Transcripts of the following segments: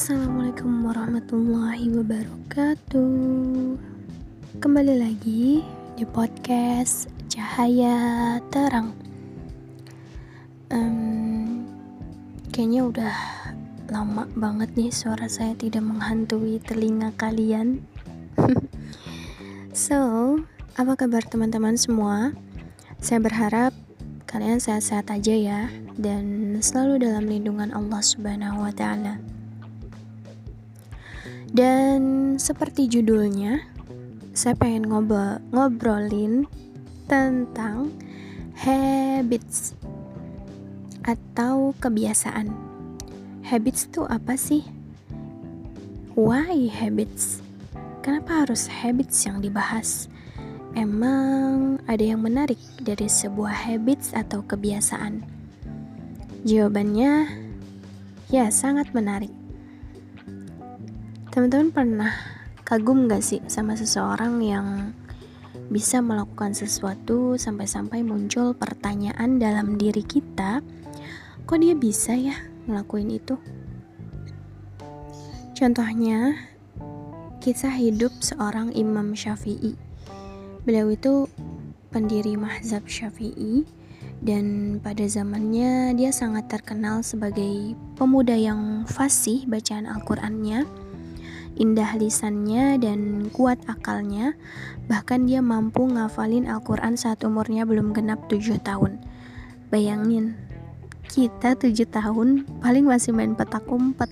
Assalamualaikum warahmatullahi wabarakatuh. Kembali lagi di podcast Cahaya Terang. Um, kayaknya udah lama banget nih suara saya tidak menghantui telinga kalian. so, apa kabar teman-teman semua? Saya berharap kalian sehat-sehat aja ya dan selalu dalam lindungan Allah Subhanahu wa taala. Dan seperti judulnya, saya pengen ngobrol ngobrolin tentang habits atau kebiasaan. Habits itu apa sih? Why habits? Kenapa harus habits yang dibahas? Emang ada yang menarik dari sebuah habits atau kebiasaan? Jawabannya, ya sangat menarik. Teman-teman pernah kagum gak sih sama seseorang yang bisa melakukan sesuatu sampai-sampai muncul pertanyaan dalam diri kita, kok dia bisa ya ngelakuin itu? Contohnya, kisah hidup seorang Imam Syafi'i. Beliau itu pendiri mazhab Syafi'i dan pada zamannya dia sangat terkenal sebagai pemuda yang fasih bacaan Al-Qur'annya indah lisannya dan kuat akalnya, bahkan dia mampu ngafalin Al-Quran saat umurnya belum genap 7 tahun. Bayangin, kita 7 tahun paling masih main petak umpet,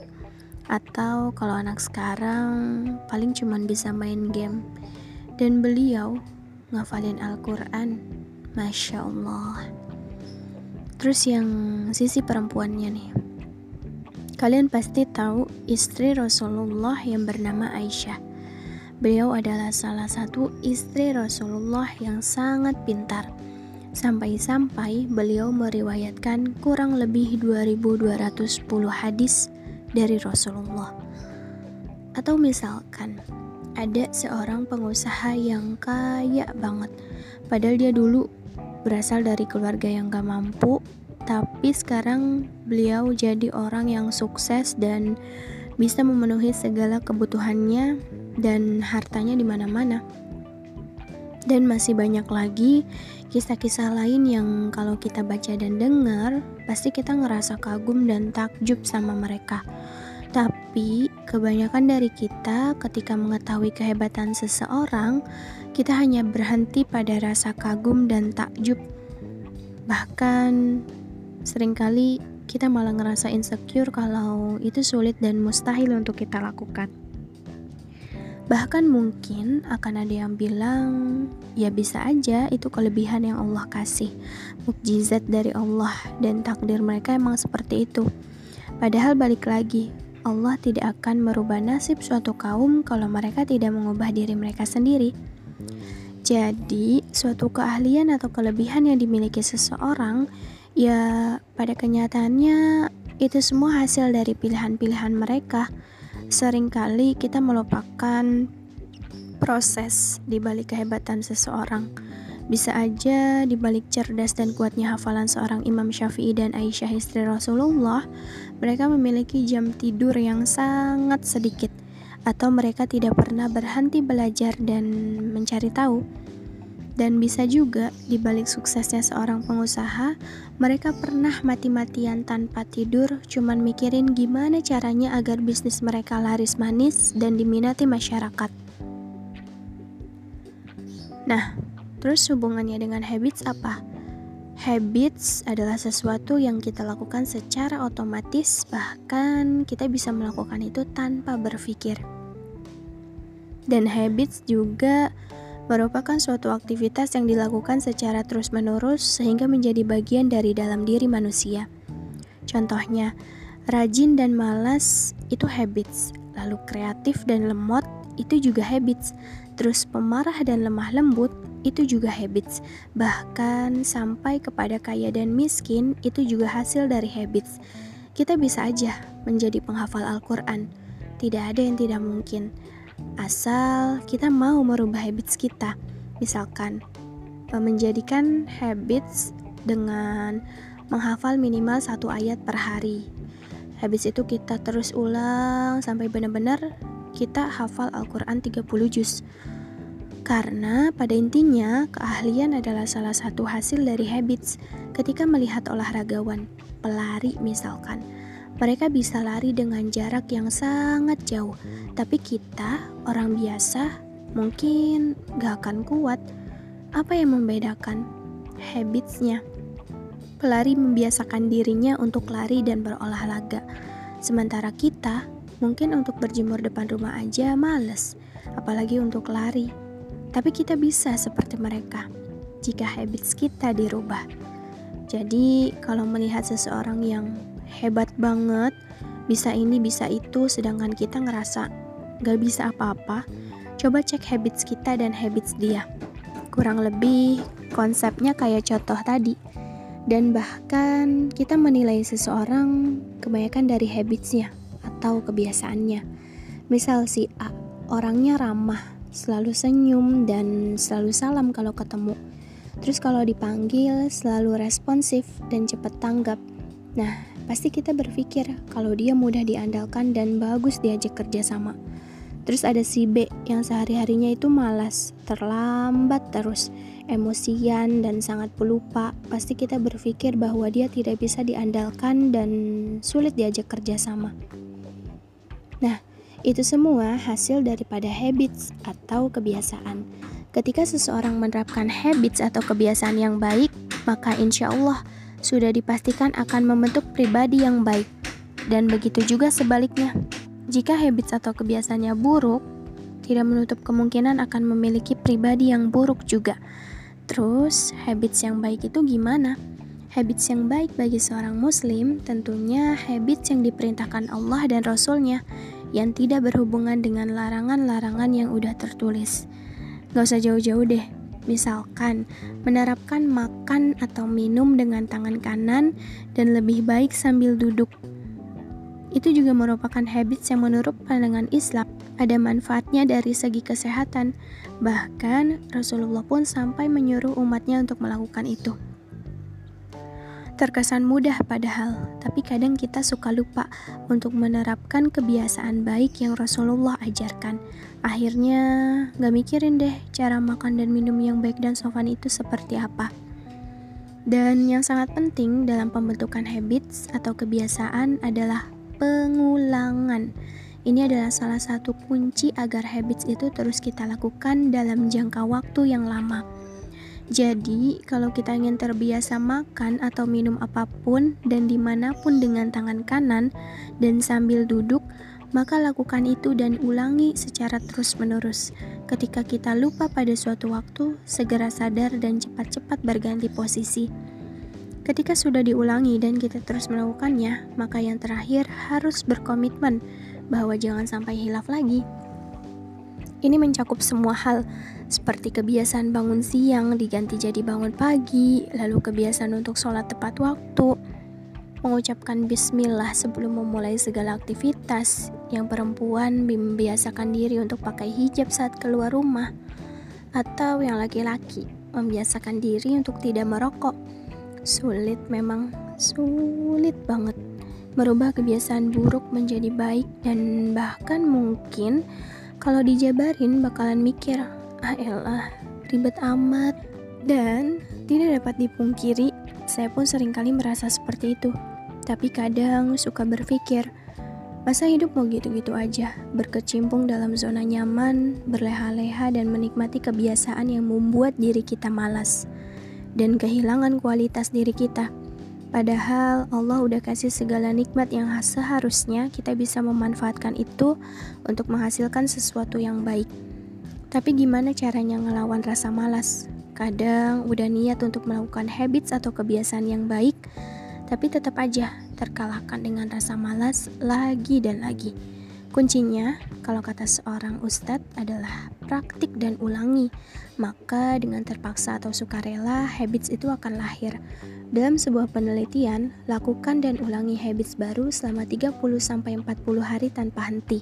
atau kalau anak sekarang paling cuman bisa main game. Dan beliau ngafalin Al-Quran, Masya Allah. Terus yang sisi perempuannya nih, Kalian pasti tahu istri Rasulullah yang bernama Aisyah. Beliau adalah salah satu istri Rasulullah yang sangat pintar. Sampai-sampai beliau meriwayatkan kurang lebih 2210 hadis dari Rasulullah. Atau misalkan ada seorang pengusaha yang kaya banget, padahal dia dulu berasal dari keluarga yang gak mampu tapi sekarang beliau jadi orang yang sukses dan bisa memenuhi segala kebutuhannya dan hartanya di mana-mana. Dan masih banyak lagi kisah-kisah lain yang kalau kita baca dan dengar, pasti kita ngerasa kagum dan takjub sama mereka. Tapi kebanyakan dari kita ketika mengetahui kehebatan seseorang, kita hanya berhenti pada rasa kagum dan takjub. Bahkan Seringkali kita malah ngerasa insecure kalau itu sulit dan mustahil untuk kita lakukan. Bahkan mungkin akan ada yang bilang, ya bisa aja itu kelebihan yang Allah kasih, mukjizat dari Allah dan takdir mereka emang seperti itu. Padahal balik lagi, Allah tidak akan merubah nasib suatu kaum kalau mereka tidak mengubah diri mereka sendiri. Jadi, suatu keahlian atau kelebihan yang dimiliki seseorang Ya, pada kenyataannya itu semua hasil dari pilihan-pilihan mereka. Seringkali kita melupakan proses di balik kehebatan seseorang. Bisa aja di balik cerdas dan kuatnya hafalan seorang Imam Syafi'i dan Aisyah istri Rasulullah, mereka memiliki jam tidur yang sangat sedikit atau mereka tidak pernah berhenti belajar dan mencari tahu. Dan bisa juga, di balik suksesnya seorang pengusaha, mereka pernah mati-matian tanpa tidur, cuman mikirin gimana caranya agar bisnis mereka laris manis dan diminati masyarakat. Nah, terus hubungannya dengan habits apa? Habits adalah sesuatu yang kita lakukan secara otomatis, bahkan kita bisa melakukan itu tanpa berpikir. Dan habits juga merupakan suatu aktivitas yang dilakukan secara terus-menerus sehingga menjadi bagian dari dalam diri manusia. Contohnya, rajin dan malas itu habits, lalu kreatif dan lemot itu juga habits, terus pemarah dan lemah lembut itu juga habits, bahkan sampai kepada kaya dan miskin itu juga hasil dari habits. Kita bisa aja menjadi penghafal Al-Quran, tidak ada yang tidak mungkin asal kita mau merubah habits kita. Misalkan eh, menjadikan habits dengan menghafal minimal satu ayat per hari. Habis itu kita terus ulang sampai benar-benar kita hafal Al-Quran 30 juz. Karena pada intinya keahlian adalah salah satu hasil dari habits ketika melihat olahragawan, pelari misalkan. Mereka bisa lari dengan jarak yang sangat jauh, tapi kita, orang biasa, mungkin gak akan kuat. Apa yang membedakan? Habitsnya. Pelari membiasakan dirinya untuk lari dan berolahraga. Sementara kita, mungkin untuk berjemur depan rumah aja males, apalagi untuk lari. Tapi kita bisa seperti mereka jika habits kita dirubah. Jadi, kalau melihat seseorang yang hebat banget, bisa ini, bisa itu, sedangkan kita ngerasa gak bisa apa-apa, coba cek habits kita dan habits dia. Kurang lebih konsepnya kayak contoh tadi dan bahkan kita menilai seseorang kebanyakan dari habitsnya atau kebiasaannya. Misal si A, orangnya ramah, selalu senyum dan selalu salam kalau ketemu. Terus kalau dipanggil selalu responsif dan cepat tanggap. Nah, pasti kita berpikir kalau dia mudah diandalkan dan bagus diajak kerja sama. Terus ada si B yang sehari-harinya itu malas, terlambat terus emosian dan sangat pelupa, pasti kita berpikir bahwa dia tidak bisa diandalkan dan sulit diajak kerjasama. Nah, itu semua hasil daripada habits atau kebiasaan. Ketika seseorang menerapkan habits atau kebiasaan yang baik, maka insya Allah sudah dipastikan akan membentuk pribadi yang baik. Dan begitu juga sebaliknya. Jika habits atau kebiasaannya buruk, tidak menutup kemungkinan akan memiliki pribadi yang buruk juga. Terus, habits yang baik itu gimana? Habits yang baik bagi seorang muslim tentunya habits yang diperintahkan Allah dan Rasulnya yang tidak berhubungan dengan larangan-larangan yang udah tertulis. Gak usah jauh-jauh deh, misalkan menerapkan makan atau minum dengan tangan kanan dan lebih baik sambil duduk. Itu juga merupakan habits yang menurut pandangan Islam ada manfaatnya dari segi kesehatan. Bahkan Rasulullah pun sampai menyuruh umatnya untuk melakukan itu. Terkesan mudah padahal, tapi kadang kita suka lupa untuk menerapkan kebiasaan baik yang Rasulullah ajarkan. Akhirnya gak mikirin deh cara makan dan minum yang baik dan sopan itu seperti apa. Dan yang sangat penting dalam pembentukan habits atau kebiasaan adalah pengulangan. Ini adalah salah satu kunci agar habits itu terus kita lakukan dalam jangka waktu yang lama. Jadi, kalau kita ingin terbiasa makan atau minum apa pun dan di mana pun dengan tangan kanan dan sambil duduk, maka lakukan itu dan ulangi secara terus-menerus. Ketika kita lupa pada suatu waktu, segera sadar dan cepat-cepat berganti posisi. Ketika sudah diulangi dan kita terus melakukannya, maka yang terakhir harus berkomitmen bahwa jangan sampai hilaf lagi. Ini mencakup semua hal, seperti kebiasaan bangun siang diganti jadi bangun pagi, lalu kebiasaan untuk sholat tepat waktu, mengucapkan bismillah sebelum memulai segala aktivitas, yang perempuan membiasakan diri untuk pakai hijab saat keluar rumah, atau yang laki-laki membiasakan diri untuk tidak merokok. Sulit memang, sulit banget merubah kebiasaan buruk menjadi baik dan bahkan mungkin kalau dijabarin bakalan mikir ah elah ribet amat. Dan tidak dapat dipungkiri saya pun sering kali merasa seperti itu. Tapi kadang suka berpikir masa hidup mau gitu-gitu aja berkecimpung dalam zona nyaman berleha-leha dan menikmati kebiasaan yang membuat diri kita malas dan kehilangan kualitas diri kita Padahal Allah udah kasih segala nikmat yang seharusnya kita bisa memanfaatkan itu untuk menghasilkan sesuatu yang baik. Tapi gimana caranya ngelawan rasa malas? Kadang udah niat untuk melakukan habits atau kebiasaan yang baik, tapi tetap aja terkalahkan dengan rasa malas lagi dan lagi. Kuncinya, kalau kata seorang ustadz adalah praktik dan ulangi. Maka dengan terpaksa atau sukarela, habits itu akan lahir. Dalam sebuah penelitian, lakukan dan ulangi habits baru selama 30-40 hari tanpa henti.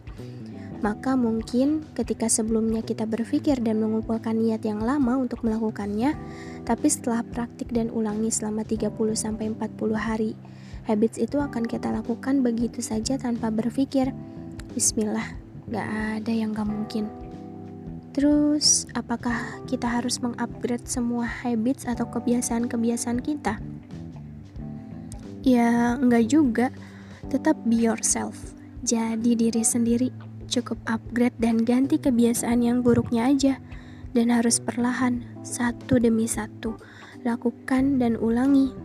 Maka mungkin ketika sebelumnya kita berpikir dan mengumpulkan niat yang lama untuk melakukannya, tapi setelah praktik dan ulangi selama 30-40 hari, Habits itu akan kita lakukan begitu saja tanpa berpikir. Bismillah, gak ada yang gak mungkin. Terus, apakah kita harus mengupgrade semua habits atau kebiasaan-kebiasaan kita? Ya, enggak juga. Tetap be yourself. Jadi diri sendiri. Cukup upgrade dan ganti kebiasaan yang buruknya aja. Dan harus perlahan, satu demi satu. Lakukan dan ulangi.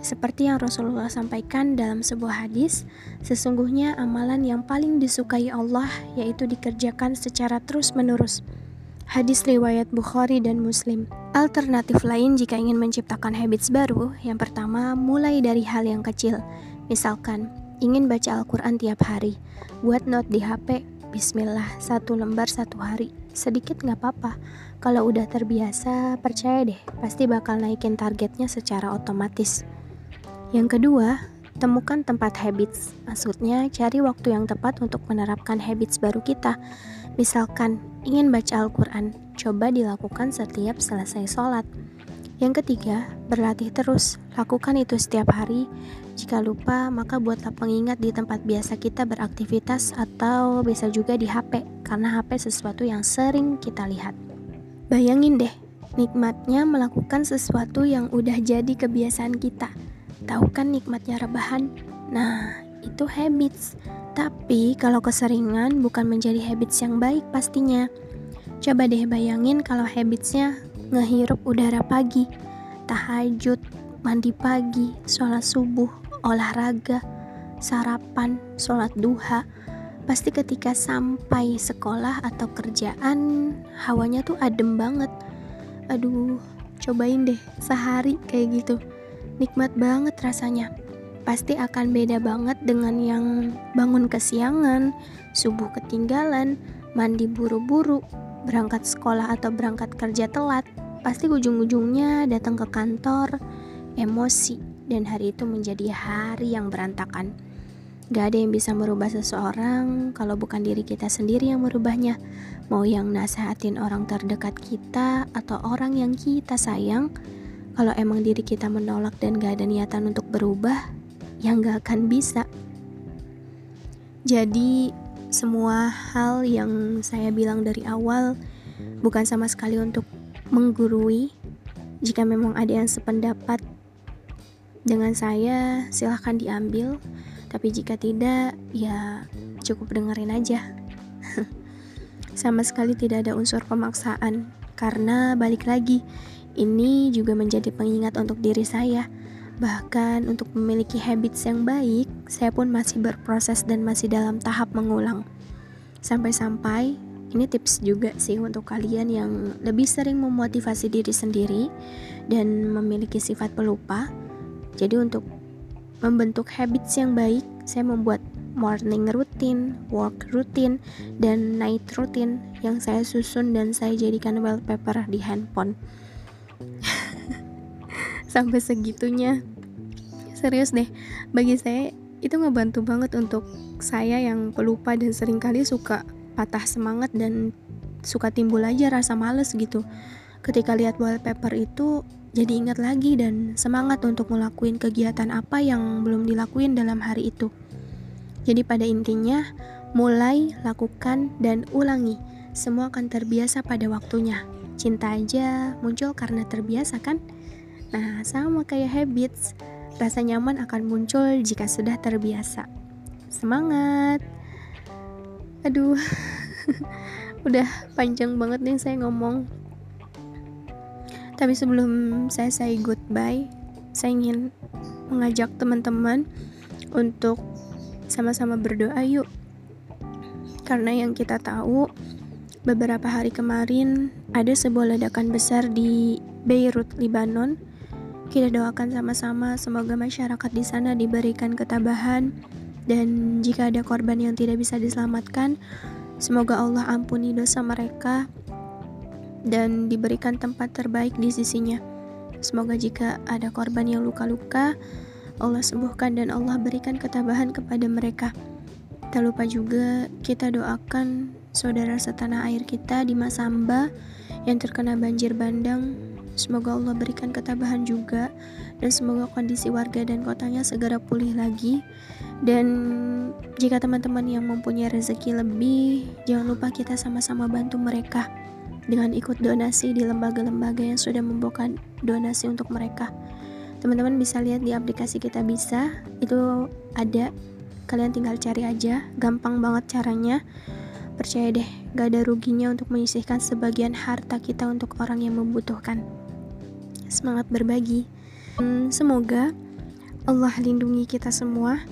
Seperti yang Rasulullah sampaikan dalam sebuah hadis, sesungguhnya amalan yang paling disukai Allah yaitu dikerjakan secara terus-menerus. Hadis riwayat Bukhari dan Muslim. Alternatif lain jika ingin menciptakan habits baru, yang pertama mulai dari hal yang kecil. Misalkan, ingin baca Al-Quran tiap hari, buat note di HP, Bismillah, satu lembar satu hari. Sedikit nggak apa-apa. Kalau udah terbiasa, percaya deh, pasti bakal naikin targetnya secara otomatis. Yang kedua, temukan tempat habits. Maksudnya, cari waktu yang tepat untuk menerapkan habits baru kita. Misalkan, ingin baca Al-Quran, coba dilakukan setiap selesai sholat. Yang ketiga, berlatih terus. Lakukan itu setiap hari. Jika lupa, maka buatlah pengingat di tempat biasa kita beraktivitas atau bisa juga di HP, karena HP sesuatu yang sering kita lihat. Bayangin deh, nikmatnya melakukan sesuatu yang udah jadi kebiasaan kita Tahu kan nikmatnya rebahan? Nah, itu habits. Tapi kalau keseringan bukan menjadi habits yang baik pastinya. Coba deh bayangin kalau habitsnya ngehirup udara pagi, tahajud, mandi pagi, sholat subuh, olahraga, sarapan, sholat duha. Pasti ketika sampai sekolah atau kerjaan, hawanya tuh adem banget. Aduh, cobain deh sehari kayak gitu nikmat banget rasanya. Pasti akan beda banget dengan yang bangun kesiangan, subuh ketinggalan, mandi buru-buru, berangkat sekolah atau berangkat kerja telat. Pasti ujung-ujungnya datang ke kantor, emosi, dan hari itu menjadi hari yang berantakan. Gak ada yang bisa merubah seseorang kalau bukan diri kita sendiri yang merubahnya. Mau yang nasehatin orang terdekat kita atau orang yang kita sayang, kalau emang diri kita menolak dan gak ada niatan untuk berubah, ya gak akan bisa. Jadi, semua hal yang saya bilang dari awal bukan sama sekali untuk menggurui. Jika memang ada yang sependapat dengan saya, silahkan diambil. Tapi jika tidak, ya cukup dengerin aja. sama sekali tidak ada unsur pemaksaan, karena balik lagi, ini juga menjadi pengingat untuk diri saya. Bahkan untuk memiliki habits yang baik, saya pun masih berproses dan masih dalam tahap mengulang. Sampai-sampai ini tips juga sih untuk kalian yang lebih sering memotivasi diri sendiri dan memiliki sifat pelupa. Jadi untuk membentuk habits yang baik, saya membuat morning routine, work routine, dan night routine yang saya susun dan saya jadikan wallpaper di handphone. Sampai segitunya. Serius deh bagi saya itu ngebantu banget untuk saya yang pelupa dan sering kali suka patah semangat dan suka timbul aja rasa males gitu. Ketika lihat wallpaper itu jadi ingat lagi dan semangat untuk ngelakuin kegiatan apa yang belum dilakuin dalam hari itu. Jadi pada intinya mulai lakukan dan ulangi. Semua akan terbiasa pada waktunya. Cinta aja muncul karena terbiasa kan? Nah, sama kayak habits, rasa nyaman akan muncul jika sudah terbiasa. Semangat! Aduh, udah panjang banget nih saya ngomong. Tapi sebelum saya say goodbye, saya ingin mengajak teman-teman untuk sama-sama berdoa yuk. Karena yang kita tahu, Beberapa hari kemarin ada sebuah ledakan besar di Beirut, Lebanon. Kita doakan sama-sama semoga masyarakat di sana diberikan ketabahan dan jika ada korban yang tidak bisa diselamatkan, semoga Allah ampuni dosa mereka dan diberikan tempat terbaik di sisinya. Semoga jika ada korban yang luka-luka, Allah sembuhkan dan Allah berikan ketabahan kepada mereka. Tak lupa juga kita doakan saudara setanah air kita di Masamba yang terkena banjir bandang. Semoga Allah berikan ketabahan juga dan semoga kondisi warga dan kotanya segera pulih lagi. Dan jika teman-teman yang mempunyai rezeki lebih jangan lupa kita sama-sama bantu mereka dengan ikut donasi di lembaga-lembaga yang sudah membuka donasi untuk mereka. Teman-teman bisa lihat di aplikasi kita bisa itu ada. Kalian tinggal cari aja gampang banget caranya. Percaya deh gak ada ruginya untuk menyisihkan sebagian harta kita untuk orang yang membutuhkan semangat berbagi. Hmm, semoga Allah lindungi kita semua.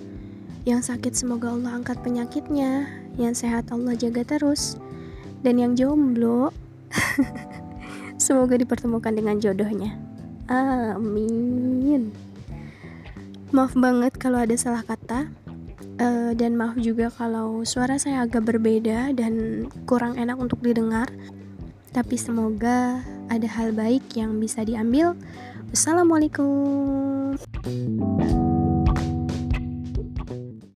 Yang sakit semoga Allah angkat penyakitnya. Yang sehat Allah jaga terus. Dan yang jomblo semoga dipertemukan dengan jodohnya. Amin. Maaf banget kalau ada salah kata. Uh, dan maaf juga kalau suara saya agak berbeda dan kurang enak untuk didengar. Tapi semoga ada hal baik yang bisa diambil. Wassalamualaikum.